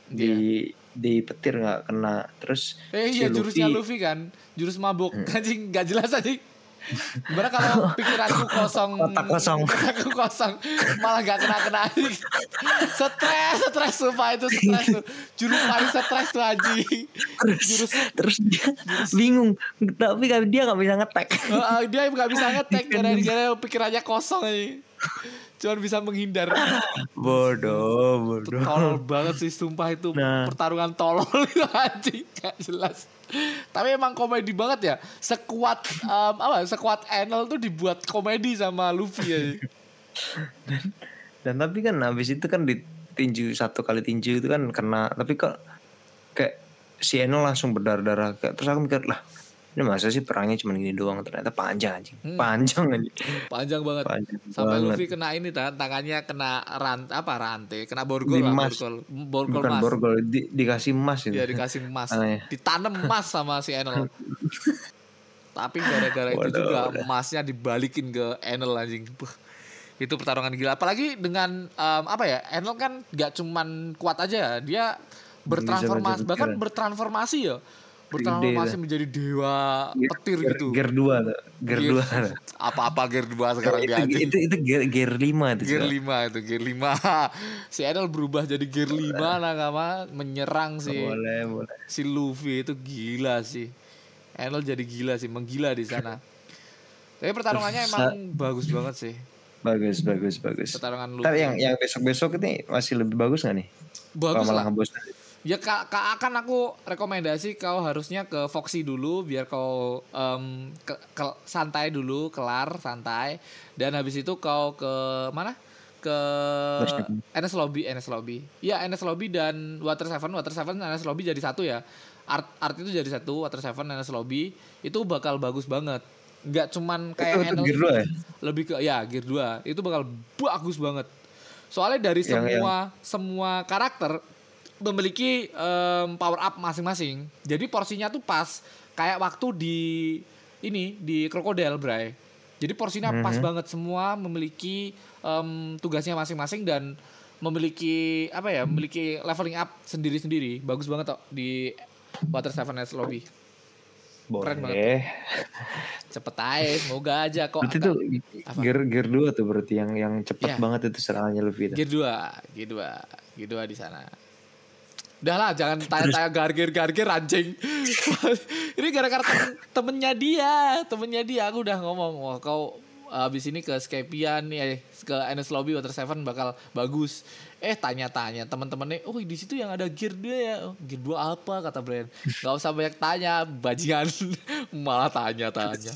Di di petir nggak kena. Terus eh si iya jurusnya Luffy- Luffy kan jurus mabuk. Hmm. anjing nggak jelas aja Gimana kalau pikiranku kosong? Otak kosong. Otakku kosong. Malah gak kena-kena Stres Stres sumpah itu stres tuh. Jurus paling stres tuh anjing. Terus Jurus terus dia bingung. Tapi dia nggak bisa ngetek. Heeh, Dia gak bisa ngetek. Gara-gara pikirannya kosong anjing Cuman bisa menghindar. Bodoh bodoh. Tolol banget sih sumpah itu Nah. Pertarungan tolol itu anjing Gak jelas. Tapi emang komedi banget ya. Sekuat em, apa Sekuat Enel tuh dibuat komedi sama Luffy ya. Dan tapi kan habis itu kan ditinju satu kali tinju itu kan kena. Tapi kok kayak si Enel langsung berdarah-darah. Kayak terus aku mikir lah ini masa sih perangnya cuma gini doang ternyata panjang anjing Hmm. panjang anjing Panjang banget panjang Sampai banget. Luffy kena ini tangan tangannya kena rant apa rantai, kena borgol lah, borgol. Borgol bukan mas. borgol di- dikasih emas itu Dia dikasih emas, ditanam emas sama si Enel. Tapi gara-gara itu juga emasnya dibalikin ke Enel anjing. Itu pertarungan gila. Apalagi dengan em, apa ya? Enel kan gak cuman kuat aja ya, dia bertransformasi bahkan bertransformasi ya. Bertransformasi dah. menjadi dewa Gear- petir gear, gitu. gear 2 tuh gear Gear- 2 Apa-apa gear 2 sekarang dia itu, itu itu gear gear 5 itu Gear Cak. 5 itu gear 5 Si Enel berubah jadi gear 5 Nakama Menyerang si boleh boleh. Si Luffy itu gila sih. Enel jadi gila sih Menggila di sana. Tapi pertarungannya emang bagus banget sih. Bagus bagus bagus. Pertarungan Luffy tapi yang yang besok besok ini masih lebih bagus gak nih? Bagus Kalau malah lah ngebosan Ya ka, ka- akan aku rekomendasi kau harusnya ke Foxy dulu Biar kau em, ke, ke- santai dulu Kelar santai. Dan habis itu kau ke mana? Ke NS Lobby. NS Lobby Iya NS Lobby dan Water Seven. Water Seven NS Lobby jadi satu ya. Art, art itu jadi satu Water Seven NS Lobby. Itu bakal bagus banget. Nggak cuman itu, kayak itu Enel gear 2 ya? Lebih ke ya gear 2 itu bakal bagus banget. Soalnya dari Yang- semua semua karakter memiliki em, power up masing-masing jadi porsinya tuh pas kayak waktu di ini di krokodil bray jadi porsinya pas Mhm. banget semua memiliki em, tugasnya masing-masing dan memiliki apa ya memiliki leveling up sendiri-sendiri bagus banget kok di Water Seven S Lobby Keren boleh cepet aja semoga aja kok berarti tuh Apa? gear gear 2 tuh berarti yang yang cepat Iya. banget itu serangannya Luffy itu Gear 2, Gear 2, Gear 2 di sana. Udah lah, jangan tanya-tanya gargir gargir anjing. ini gara-gara temen, temennya dia, temennya dia aku udah ngomong, wah kau habis ini ke Skypian nih, eh, ke NS Lobby Water Seven bakal bagus. Eh tanya-tanya teman-temannya, oh di situ yang ada gear 2 ya, oh, gear 2 apa kata Brian. Gak usah banyak tanya, bajingan malah tanya-tanya.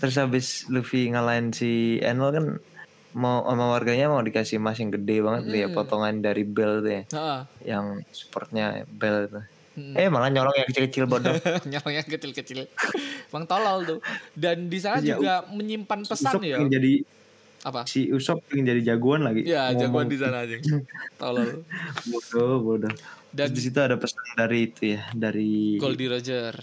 terus habis Luffy ngalahin si Enel kan mau sama warganya mau dikasih emas yang gede banget tuh ya Hmm. potongan dari bel tuh ya Heeh. yang supportnya bel tuh Hmm. eh malah nyolong yang kecil-kecil bodoh nyalanya kecil-kecil. Emang tolol tuh. Dan di sana Ya, juga menyimpan pesan Usop ya. jadi Apa? si Usop pengen jadi jagoan lagi Ya, jagoan di sana aja. Tolol. bodoh bodoh Dan Dan di situ ada pesan dari itu ya dari Goldie Roger.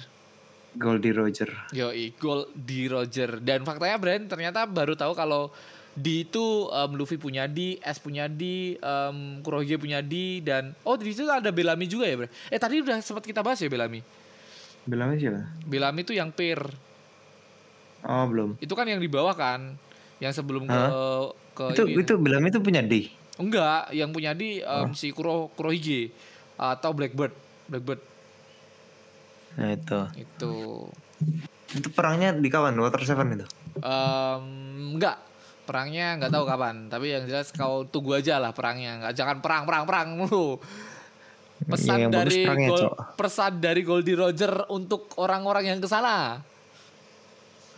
Goldie Roger Yoi, Goldie Roger. Dan faktanya Brand ternyata baru tahu kalau di itu em, Luffy punya di, S punya di, em, Kurohige punya di dan oh di situ ada Bellamy juga ya, Bre. Eh tadi udah sempat kita bahas ya Bellamy. bilangnya siapa Bellamy itu yang peer. oh belum Itu kan yang di bawah kan. Yang sebelum ke Hah? ke itu ini. itu bilangnya itu punya D Enggak, yang punya di em, Oh. si Kuro Kurohige atau Blackbird. Blackbird Nah itu. itu. Itu perangnya di kawan Water Seven itu. Em, enggak, perangnya nggak tahu kapan. Tapi yang jelas kau tunggu aja lah perangnya. Nggak jangan perang perang perang mulu. Pesan bagus dari perangnya, Gol- Cok. pesan dari Goldie Roger untuk orang-orang yang ke sana.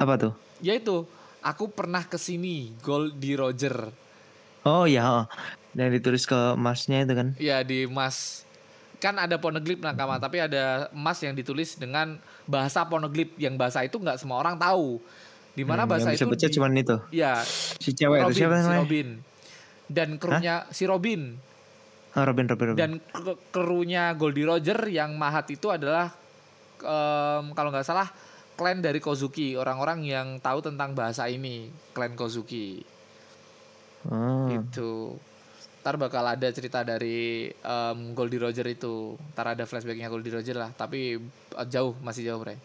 Apa tuh? Yaitu, aku pernah ke sini, Goldie Roger. Oh ya, oh. yang ditulis ke masnya itu kan. Ya di emas kan ada poneglyph nakama tapi ada emas yang ditulis dengan bahasa poneglyph yang bahasa itu nggak semua orang tahu di mana Hmm, bahasa yang bisa itu baca di- cuman itu. ya Si cewek Robin, itu siapa si namanya? Robin. Dan krunya si Robin. Oh, Robin, Robin, Robin. dan krunya Goldie Roger yang mahat itu adalah em, kalau nggak salah klan dari Kozuki. Orang-orang yang tahu tentang bahasa ini klan Kozuki. Oh. itu. Ntar bakal ada cerita dari em, Goldie Roger itu. Ntar ada flashbacknya Goldie Roger lah. Tapi eh, jauh masih jauh bre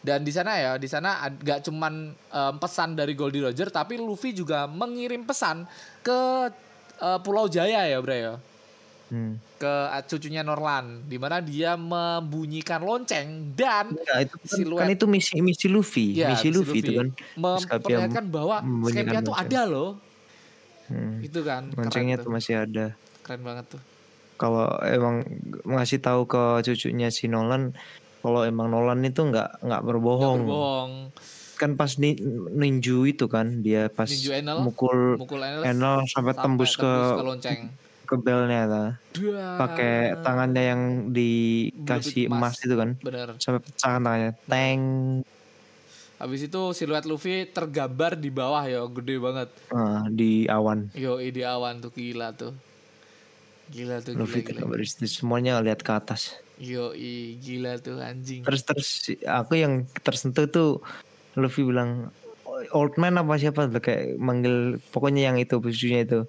dan di sana ya di sana gak cuman em, pesan dari Goldie Roger tapi Luffy juga mengirim pesan ke eh, Pulau Jaya ya bre ya Hmm. ke eh, cucunya Norlan di mana dia membunyikan lonceng dan Enggak, itu kan, Siluet. kan itu misi misi Luffy, ya, misi si Luffy, itu kan. memperlihatkan bahwa Skypia tuh lonceng. ada loh Hmm. itu kan Loncengnya tuh masih ada. keren banget tuh Kalau emang ngasih tahu ke cucunya si Nolan, kalau emang Nolan itu nggak nggak berbohong. berbohong Kan pas ni, ninju itu kan dia pas Ninju Enel, mukul mukul Enel Enel sampai, tembus ke lonceng. ke belnya lah. Pakai tangannya yang dikasih emas. emas. itu kan. Bener. Sampai pecah kan tangannya. Teng. Habis itu siluet Luffy tergambar di bawah ya, gede banget. Ah, di awan. Yo, di awan tuh gila tuh. Gila tuh Luffy gila, gila. semuanya lihat ke atas. Yo, gila tuh anjing. Terus terus aku yang tersentuh tuh Luffy bilang old man apa siapa tuh kayak manggil pokoknya yang itu cucunya itu.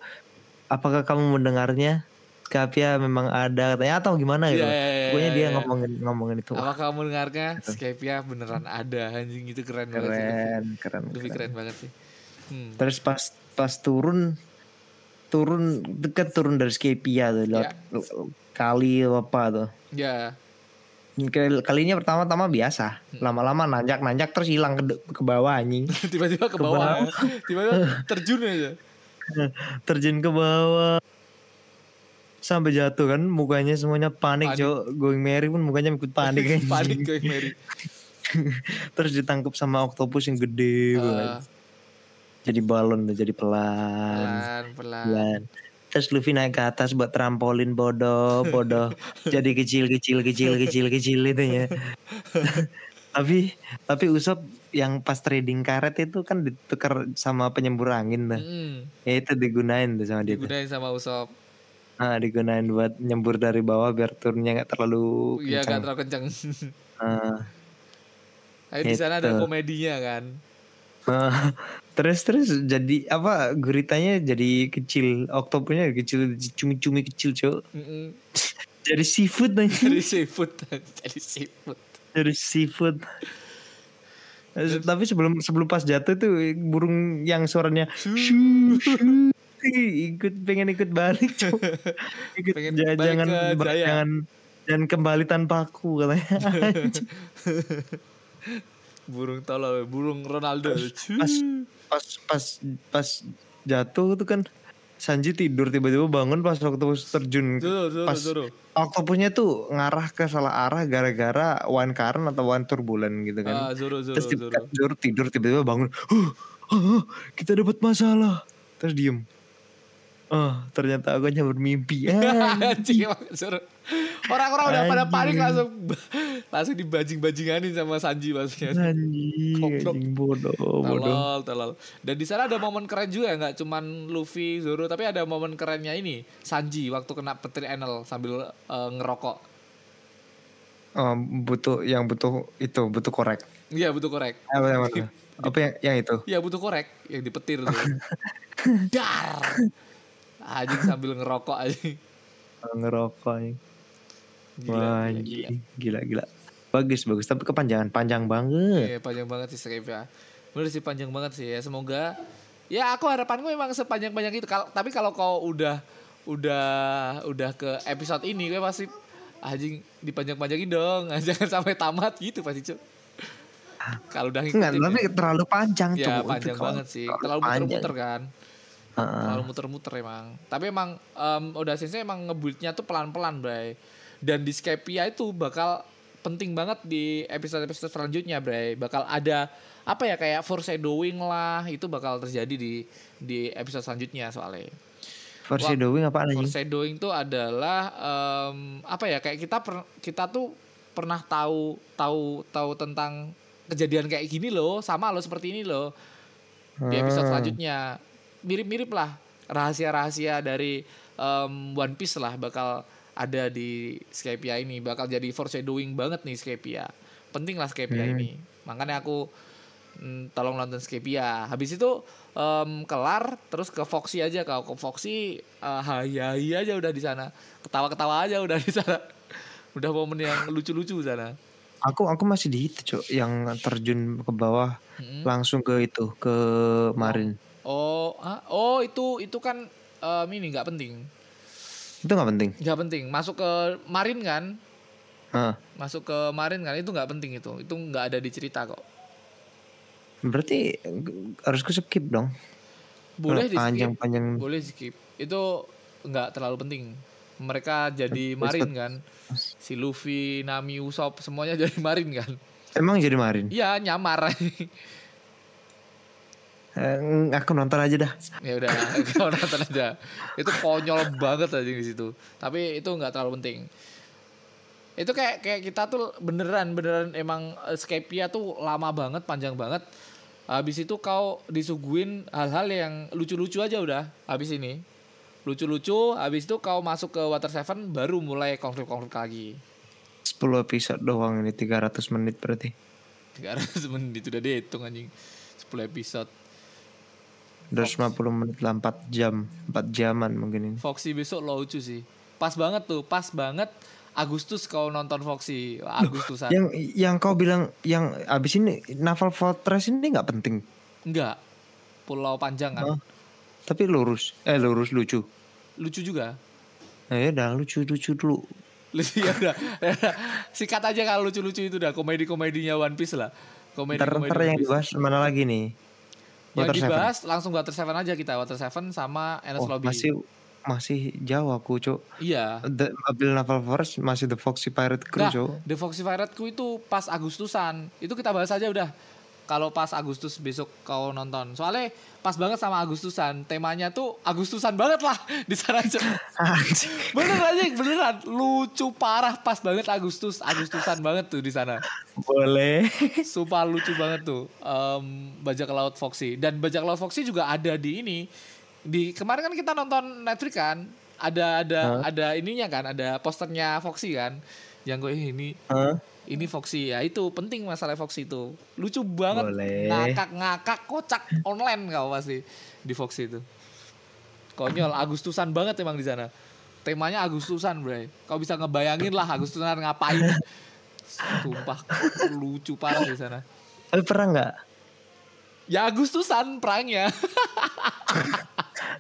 Apakah kamu mendengarnya? Skypia memang ada katanya atau gimana gitu. Iya, iya, iya, Pokoknya dia iya. ngomongin ngomongin itu. Wah, Apa kamu dengarnya? Skypia beneran ada anjing itu keren, banget sih. Keren, keren, Luffy keren. keren banget sih. Hmm. Terus pas pas turun turun deket turun dari Skypia tuh lewat Ya. Kali apa tuh. Ya, Kali- Kalinya pertama-tama biasa, Hmm. lama-lama nanjak-nanjak terus hilang ke, ke bawah anjing. tiba-tiba ke Ke bawah. Tiba-tiba terjun aja. terjun ke bawah sampai jatuh kan mukanya semuanya panik, Panik. Going Mary pun mukanya ikut panik kan. Panik kayak Mary. Terus ditangkap sama oktopus yang gede banget. Ah, Jadi balon jadi pelan. pelan, pelan. Pelan. Terus Luffy naik ke atas buat trampolin bodoh, bodoh. jadi kecil, kecil, kecil, kecil, kecil itu ya. tapi tapi Usop yang pas trading karet itu kan ditukar sama penyembur angin tuh. Mm-mm. Ya itu digunain tuh sama dia. tuh. Digunain sama Usop. Ah, digunain buat nyembur dari bawah biar turunnya nggak terlalu Iya, gak kencang. terlalu kenceng. Ah, Tapi di sana ada Gitu. komedinya kan. Terus terus jadi apa guritanya jadi kecil, oktopusnya kecil, cumi-cumi kecil cok. Mm-mm. Jadi seafood aja. Jadi seafood, jadi seafood. Jadi seafood. Tapi sebelum sebelum pas jatuh tuh burung yang suaranya Shoo. shoo, shoo, ikut pengen ikut balik cok. Ikut Pengen ja- balik jangan jangan jangan kembali tanpa aku katanya. Burung tolol, burung Ronaldo. pas pas pas pas jatuh tuh kan Sanji tidur tiba-tiba bangun pas oktopus terjun Zoro, Zoro, pas Zoro. oktopusnya tuh ngarah ke salah arah gara-gara one current atau one turbulent gitu Ah, kan Zoro, Zoro, terus tiba. Zoro tidur tiba-tiba bangun huh, huh, huh, kita dapat masalah terus diem oh ternyata aku hanya bermimpi. Orang-orang udah pada panik langsung langsung dibajing-bajinganin sama Sanji maksudnya. Goblok. anjing bodoh bodoh Tolol, tolol. Dan di sana ada momen keren juga nggak cuman Luffy, Zoro, tapi ada momen kerennya ini Sanji waktu kena petir Enel sambil eh, ngerokok. oh, butuh yang butuh itu butuh korek Iya butuh korek. apa yang mana? apa yang yang itu Iya butuh korek yang dipetir tuh. Dar. Anjing sambil ngerokok anjing. ngerokok anjing. Gila, Wah, gila, gila. gila gila bagus bagus tapi kepanjangan panjang banget Iya panjang banget sih Skype ya. Bener sih panjang banget sih ya. Semoga ya aku harapanku memang sepanjang-panjang itu. Kal- tapi kalau kau udah udah udah ke episode ini gue pasti anjing dipanjang-panjangin dong jangan sampai tamat gitu pasti cuk kalau udah Enggak, ngikutin tapi ya. terlalu panjang ya panjang kalau- banget sih kalau terlalu panjang. muter-muter kan Terlalu muter-muter emang. Tapi emang em, udah sensei emang ngebuildnya tuh pelan-pelan bray. Dan di Skypia itu bakal penting banget di episode-episode selanjutnya bray. Bakal ada apa ya kayak foreshadowing lah itu bakal terjadi di di episode selanjutnya soalnya. Foreshadowing apa anjing? foreshadowing itu adalah em, apa ya kayak kita per- kita tuh pernah tahu tahu tahu tentang kejadian kayak gini loh sama lo seperti ini loh di episode Hmm. selanjutnya mirip-mirip lah. Rahasia-rahasia dari em, One Piece lah bakal ada di Skypia ini. Bakal jadi foreshadowing banget nih Skypia penting lah Skypia Hmm. ini. Makanya aku mm, tolong nonton Skypia habis itu em, kelar terus ke Foxy aja. Kalau ke Foxy eh, hai hai aja udah di sana. Ketawa-ketawa aja udah di sana. Udah momen yang lucu-lucu sana. Aku aku masih di itu, Cok, yang terjun ke bawah Mm-mm. langsung ke itu, ke Marin. Oh ah, oh itu itu kan em, ini nggak penting. Itu nggak penting. nggak penting. Masuk ke Marin kan? Heeh. masuk ke Marin kan? Itu nggak penting itu. Itu nggak ada di cerita kok. Berarti harus ke skip dong. boleh di skip. Panjang-panjang. boleh di skip. Itu nggak terlalu penting. Mereka jadi Marin kan? Si Luffy Nami Usopp semuanya jadi Marin kan? Emang jadi Marin? iya nyamar Eh, aku nonton aja dah. ya udah kau nonton aja. Itu konyol banget aja di situ. Tapi itu nggak terlalu penting. Itu kayak kayak kita tuh beneran beneran emang Skypia tuh lama banget panjang banget. Habis itu kau disuguhin hal-hal yang lucu-lucu aja udah habis ini. Lucu-lucu habis itu kau masuk ke Water Seven baru mulai konflik-konflik lagi. 10 episode doang ini 300 menit berarti. 300 menit udah dihitung anjing. 10 episode 250 menit lah 4 jam, 4 jaman mungkin ini. Foxy besok lucu sih. Pas banget tuh, pas banget Agustus kau nonton Foxy. Wah, Agustusan. Yang yang kau bilang yang abis ini Naval Fortress ini nggak penting. Enggak. Pulau panjang kan. Oh. Tapi lurus, eh lurus lucu. Lucu juga. Nah, ya udah lucu-lucu dulu. Lucu ya udah. Sikat aja kalau lucu-lucu itu dah komedi-komedinya One Piece lah. Komedi Ntar, komedi ntar yang dibahas mana lagi nih? Yang Water Seven. dibahas langsung Water Seven aja kita. Water Seven sama Enes Oh, Lobby. masih masih jauh aku, Cuk. Iya. The Abil Naval Force masih The Foxy Pirate Crew, Nah, Cuk. The Foxy Pirate Crew itu pas Agustusan. Itu kita bahas aja udah. Kalau pas Agustus besok kau nonton. Soalnya pas banget sama Agustusan. Temanya tuh Agustusan banget lah di sana. Bener aja, beneran. Lucu parah pas banget Agustus. Agustusan banget tuh di sana. Boleh. Sumpah lucu banget tuh. Em, bajak laut Foxy. Dan bajak laut Foxy juga ada di ini. Di kemarin kan kita nonton Netflix kan. Ada ada ada ininya kan, ada posternya Foxy kan. Yang gue "Eh, ini Hah? ini Foxy. Ya itu penting masalah Foxy itu. Lucu banget. Ngakak-ngakak kocak online kau pasti di Foxy itu. Konyol Agustusan banget emang di sana. Temanya Agustusan bro. Kau bisa ngebayangin lah Agustusan ngapain. Sumpah lucu parah di sana. Tapi pernah nggak? ya Agustusan perangnya.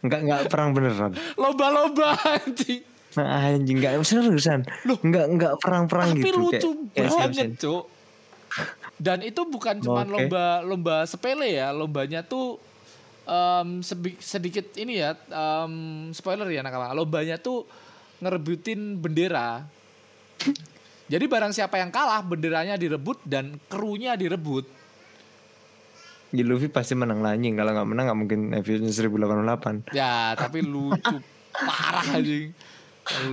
Nggak nggak perang beneran. lomba-lomba anjing Nah, anjing nggak seriusan. Loh. nggak nggak perang-perang tapi gitu. lucu kayak, banget Simpson. cuk dan itu bukan cuma Oke. lomba lomba sepele ya lombanya tuh sebi- sedikit ini ya em, spoiler ya nakama lombanya tuh ngerebutin bendera jadi barang siapa yang kalah benderanya direbut dan krunya direbut Ya, Luffy pasti menang lah anjing. Kalau nggak menang nggak mungkin episode 1088. ya tapi lucu parah anjing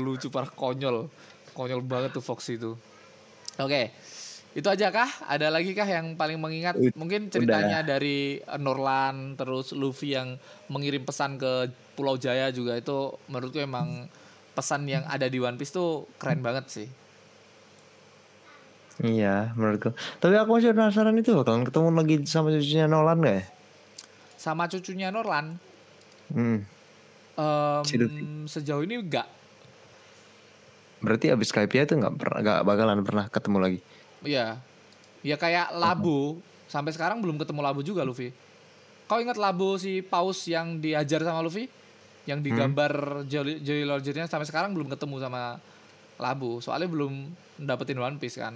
lucu parah konyol. Konyol banget tuh Fox itu. Oke itu aja kah? Ada lagi kah yang paling mengingat? Mungkin ceritanya dari eh, Norlan terus Luffy yang mengirim pesan ke Pulau Jaya juga. Itu menurutku emang pesan yang ada di One Piece tuh keren banget sih. Iya, menurutku. Tapi aku masih penasaran itu bakalan ketemu lagi sama cucunya Nolan gak ya? sama cucunya Norlan? Hmm. Luffy. sejauh ini enggak Berarti abis Skypia itu nggak pernah nggak bakalan pernah ketemu lagi. Iya. Ya kayak Labo. Sampai sekarang belum ketemu Labo juga Luffy. Kau ingat Labo si Paus yang diajar sama Luffy? yang digambar Jolly, Jolly Rogernya sampai sekarang belum ketemu sama Labu. Soalnya belum dapetin One Piece kan.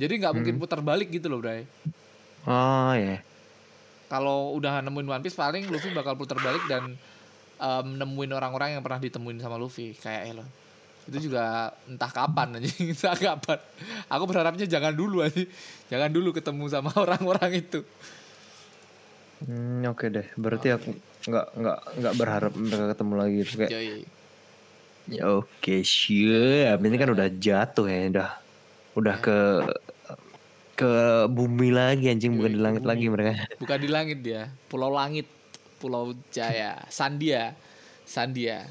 Jadi nggak mungkin putar balik gitu loh, Bray. Oh ya. Kalau udah nemuin One Piece paling Luffy bakal putar balik dan em, nemuin orang-orang yang pernah ditemuin sama Luffy kayak Elo. Itu juga entah kapan aja, entah kapan. Aku berharapnya jangan dulu aja. Jangan dulu ketemu sama orang-orang itu. Hmm, oke deh. Berarti aku nggak nggak nggak berharap mereka ketemu lagi gitu kayak. Joy. Ya oke siap. Ini kan udah jatuh ya, udah udah ke ke bumi lagi anjing bukan di langit lagi mereka. Bukan di langit dia, Pulau Langit, Pulau Jaya, Sandia, Sandia.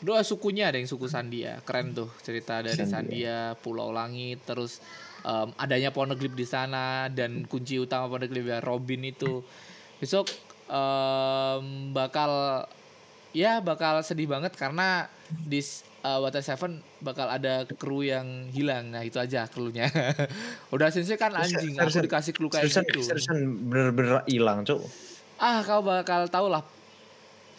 Doa sukunya ada yang suku Sandia, keren tuh cerita dari Sandia, Pulau Langit, terus em, adanya Poneglyph di sana dan kunci utama Poneglyph ya Robin itu. Besok em, bakal ya bakal sedih banget karena di uh, Water Seven bakal ada kru yang hilang. Nah, itu aja krunya. Udah sensei kan anjing, aku dikasih kru kayak gitu. seriusan bener-bener hilang cuk. Ah, kau bakal tahu lah.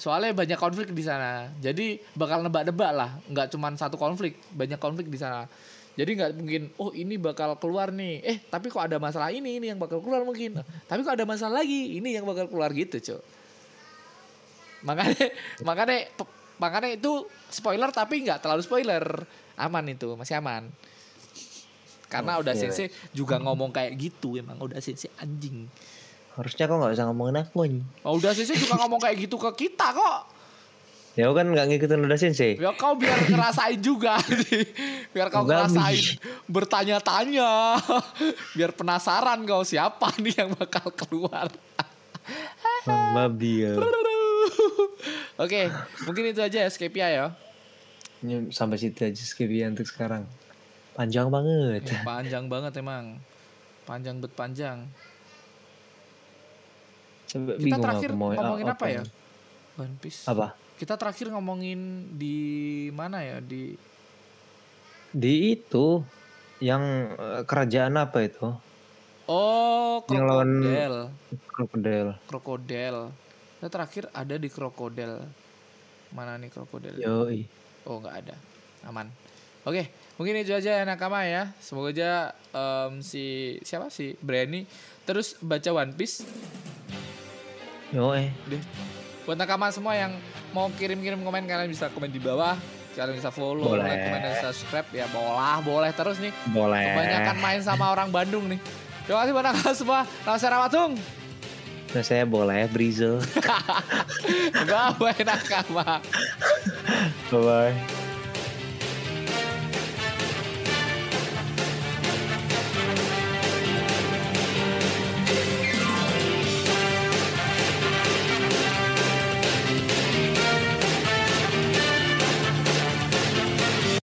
Soalnya banyak konflik di sana. Jadi bakal nebak-nebak lah. Nggak cuma satu konflik, banyak konflik di sana. Jadi nggak mungkin, oh ini bakal keluar nih. Eh, tapi kok ada masalah ini, ini yang bakal keluar mungkin. Tapi kok ada masalah lagi, ini yang bakal keluar gitu, Cok. Makanya, makanya, makanya itu spoiler tapi nggak terlalu spoiler. Aman itu, masih aman. Karena udah Oke. sensei juga ngomong kayak gitu, emang udah sensei anjing. Harusnya kau nggak usah ngomongin aku anjing. Oh, udah sensei juga ngomong kayak gitu ke kita kok. Ya kan nggak ngikutin udah sensei. Ya kau biar ngerasain juga Biar kau Babi. ngerasain Bertanya-tanya Biar penasaran kau siapa nih yang bakal keluar babi ya. Oke mungkin itu aja escape ya Ini Sampai situ aja skip ya untuk sekarang. Panjang banget. Ya, Panjang banget emang Panjang bet panjang Sampai Kita bingung terakhir mau ngomongin apa ya? One Piece Apa? Kita terakhir ngomongin di mana ya Di Di itu yang eh, kerajaan apa itu? Oh krokodil Krokodil. Krokodil Kita terakhir ada di krokodil Mana nih krokodil Yoi. Oh nggak ada, aman. Oke, mungkin itu aja ya nakama ya. Semoga aja em, si siapa sih Branny terus baca One Piece Yoi. deh. Buat nakama semua yang mau kirim-kirim komen kalian bisa komen di bawah. Kalian bisa follow, Boleh. like, komen, dan subscribe ya boleh, boleh terus nih. Boleh. Kebanyakan main sama orang Bandung nih. Terima kasih buat nakama semua. Nama saya Ramatung. Nah, saya boleh Brizo. Bye bye nakama. Bye bye.